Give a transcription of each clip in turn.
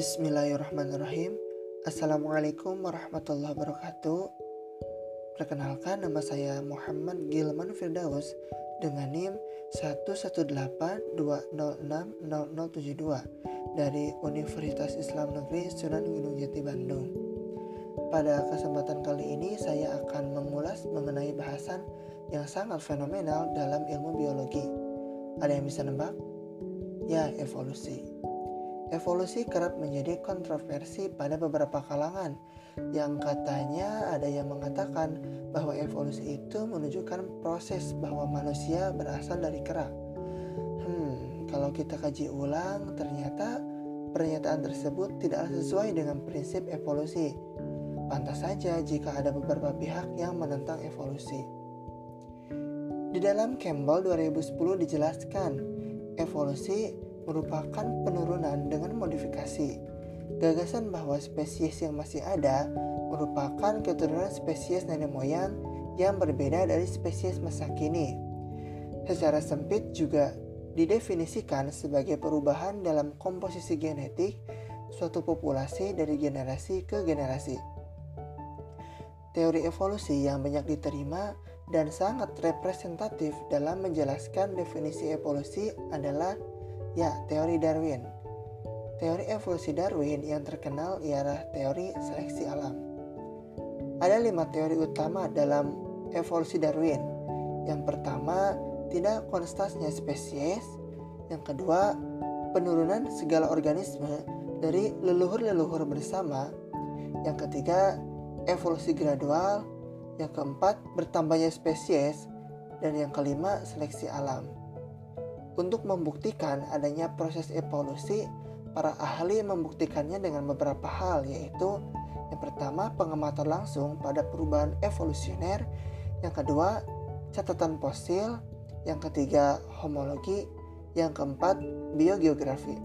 Bismillahirrahmanirrahim Assalamualaikum warahmatullahi wabarakatuh Perkenalkan nama saya Muhammad Gilman Firdaus dengan NIM 11820600072 dari Universitas Islam Negeri Sunan Gunung Jati Bandung. Pada kesempatan kali ini saya akan mengulas mengenai bahasan yang sangat fenomenal dalam ilmu biologi. Ada yang bisa nebak? Ya, evolusi. Evolusi kerap menjadi kontroversi pada beberapa kalangan yang katanya ada yang mengatakan bahwa evolusi itu menunjukkan proses bahwa manusia berasal dari kera. Hmm, kalau kita kaji ulang ternyata pernyataan tersebut tidak sesuai dengan prinsip evolusi. Pantas saja jika ada beberapa pihak yang menentang evolusi. Di dalam Campbell 2010 dijelaskan, evolusi merupakan penurunan dengan modifikasi. Gagasan bahwa spesies yang masih ada merupakan keturunan spesies nenek moyang yang berbeda dari spesies masa kini. Secara sempit juga didefinisikan sebagai perubahan dalam komposisi genetik suatu populasi dari generasi ke generasi. Teori evolusi yang banyak diterima dan sangat representatif dalam menjelaskan definisi evolusi adalah Ya, teori Darwin. Teori evolusi Darwin yang terkenal ialah teori seleksi alam. Ada lima teori utama dalam evolusi Darwin. Yang pertama, tidak konstantnya spesies. Yang kedua, penurunan segala organisme dari leluhur-leluhur bersama. Yang ketiga, evolusi gradual. Yang keempat, bertambahnya spesies. Dan yang kelima, seleksi alam. Untuk membuktikan adanya proses evolusi, para ahli membuktikannya dengan beberapa hal yaitu yang pertama pengamatan langsung pada perubahan evolusioner, yang kedua catatan fosil, yang ketiga homologi, yang keempat biogeografi.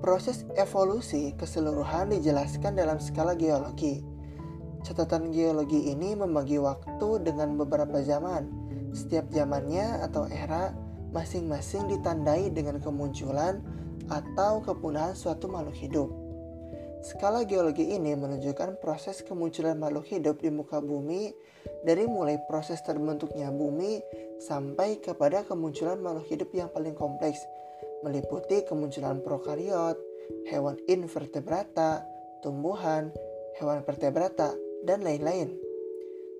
Proses evolusi keseluruhan dijelaskan dalam skala geologi. Catatan geologi ini membagi waktu dengan beberapa zaman. Setiap zamannya atau era masing-masing ditandai dengan kemunculan atau kepunahan suatu makhluk hidup. Skala geologi ini menunjukkan proses kemunculan makhluk hidup di muka bumi dari mulai proses terbentuknya bumi sampai kepada kemunculan makhluk hidup yang paling kompleks, meliputi kemunculan prokariot, hewan invertebrata, tumbuhan, hewan vertebrata, dan lain-lain.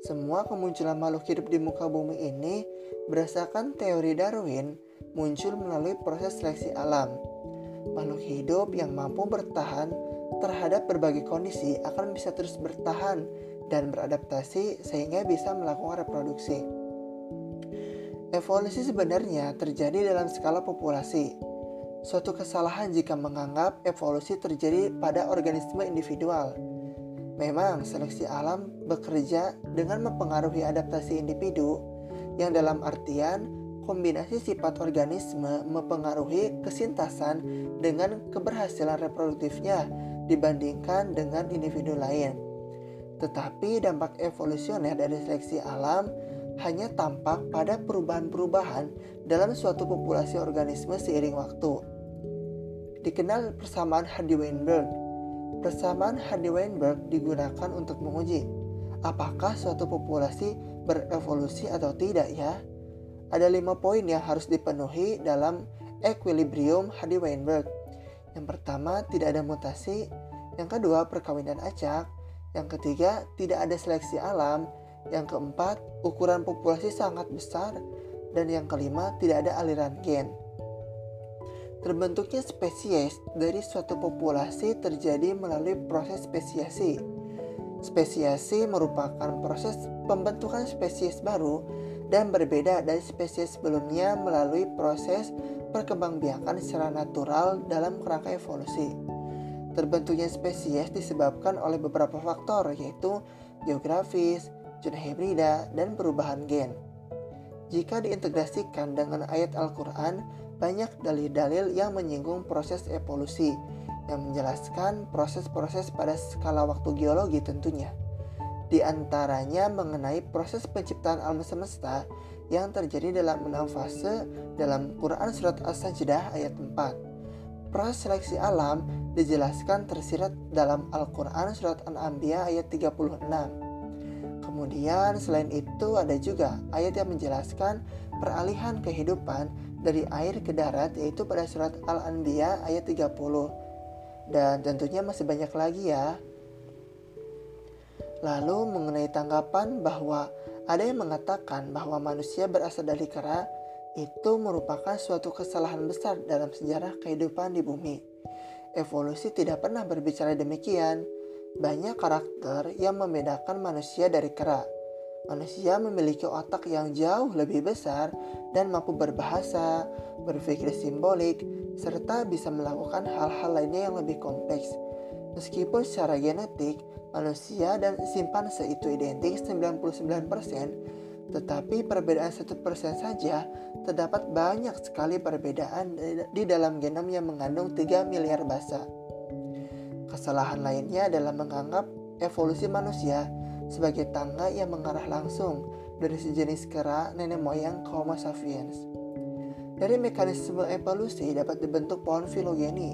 Semua kemunculan makhluk hidup di muka bumi ini berdasarkan teori Darwin muncul melalui proses seleksi alam. Makhluk hidup yang mampu bertahan terhadap berbagai kondisi akan bisa terus bertahan dan beradaptasi sehingga bisa melakukan reproduksi. Evolusi sebenarnya terjadi dalam skala populasi. Suatu kesalahan jika menganggap evolusi terjadi pada organisme individual Memang seleksi alam bekerja dengan mempengaruhi adaptasi individu yang dalam artian kombinasi sifat organisme mempengaruhi kesintasan dengan keberhasilan reproduktifnya dibandingkan dengan individu lain. Tetapi dampak evolusioner dari seleksi alam hanya tampak pada perubahan-perubahan dalam suatu populasi organisme seiring waktu. Dikenal persamaan Hardy-Weinberg Persamaan Hardy-Weinberg digunakan untuk menguji apakah suatu populasi berevolusi atau tidak ya. Ada lima poin yang harus dipenuhi dalam equilibrium Hardy-Weinberg. Yang pertama, tidak ada mutasi. Yang kedua, perkawinan acak. Yang ketiga, tidak ada seleksi alam. Yang keempat, ukuran populasi sangat besar. Dan yang kelima, tidak ada aliran gen. Terbentuknya spesies dari suatu populasi terjadi melalui proses spesiasi. Spesiasi merupakan proses pembentukan spesies baru dan berbeda dari spesies sebelumnya melalui proses perkembangbiakan secara natural dalam kerangka evolusi. Terbentuknya spesies disebabkan oleh beberapa faktor yaitu geografis, zona hibrida, dan perubahan gen. Jika diintegrasikan dengan ayat Al-Quran, banyak dalil-dalil yang menyinggung proses evolusi yang menjelaskan proses-proses pada skala waktu geologi tentunya. Di antaranya mengenai proses penciptaan alam semesta yang terjadi dalam enam fase dalam Quran Surat As-Sajdah ayat 4. Proses seleksi alam dijelaskan tersirat dalam Al-Quran Surat An-Anbiya ayat 36. Kemudian selain itu ada juga ayat yang menjelaskan peralihan kehidupan dari air ke darat yaitu pada surat Al-Anbiya ayat 30. Dan tentunya masih banyak lagi ya. Lalu mengenai tanggapan bahwa ada yang mengatakan bahwa manusia berasal dari kera itu merupakan suatu kesalahan besar dalam sejarah kehidupan di bumi. Evolusi tidak pernah berbicara demikian. Banyak karakter yang membedakan manusia dari kera. Manusia memiliki otak yang jauh lebih besar dan mampu berbahasa, berpikir simbolik, serta bisa melakukan hal-hal lainnya yang lebih kompleks. Meskipun secara genetik, manusia dan simpanse itu identik 99%, tetapi perbedaan satu persen saja terdapat banyak sekali perbedaan di dalam genom yang mengandung 3 miliar basa. Kesalahan lainnya adalah menganggap evolusi manusia sebagai tangga yang mengarah langsung dari sejenis kera nenek moyang Homo sapiens. Dari mekanisme evolusi dapat dibentuk pohon filogeni.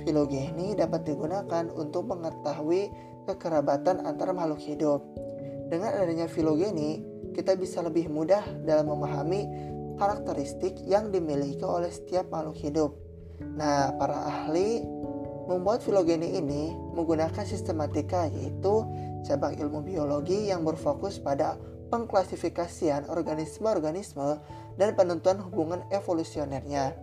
Filogeni dapat digunakan untuk mengetahui kekerabatan antara makhluk hidup. Dengan adanya filogeni, kita bisa lebih mudah dalam memahami karakteristik yang dimiliki oleh setiap makhluk hidup. Nah, para ahli membuat filogeni ini menggunakan sistematika yaitu cabang ilmu biologi yang berfokus pada pengklasifikasian organisme-organisme dan penentuan hubungan evolusionernya.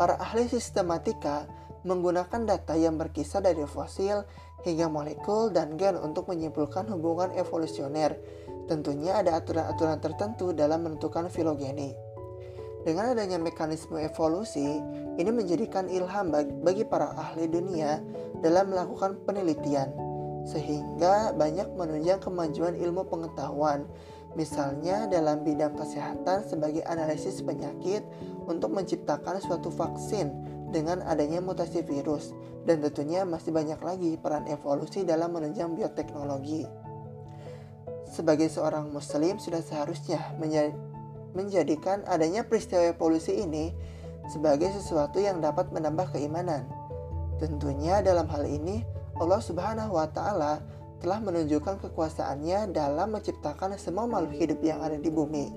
Para ahli sistematika menggunakan data yang berkisar dari fosil hingga molekul dan gen untuk menyimpulkan hubungan evolusioner Tentunya ada aturan-aturan tertentu dalam menentukan filogeni. Dengan adanya mekanisme evolusi, ini menjadikan ilham bagi para ahli dunia dalam melakukan penelitian, sehingga banyak menunjang kemajuan ilmu pengetahuan, misalnya dalam bidang kesehatan sebagai analisis penyakit untuk menciptakan suatu vaksin dengan adanya mutasi virus, dan tentunya masih banyak lagi peran evolusi dalam menunjang bioteknologi. Sebagai seorang muslim sudah seharusnya menjadikan adanya peristiwa evolusi ini sebagai sesuatu yang dapat menambah keimanan. Tentunya dalam hal ini Allah Subhanahu wa taala telah menunjukkan kekuasaannya dalam menciptakan semua makhluk hidup yang ada di bumi.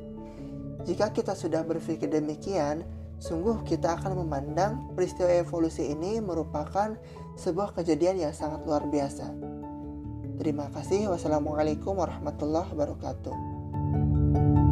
Jika kita sudah berpikir demikian, sungguh kita akan memandang peristiwa evolusi ini merupakan sebuah kejadian yang sangat luar biasa. Terima kasih. Wassalamualaikum warahmatullahi wabarakatuh.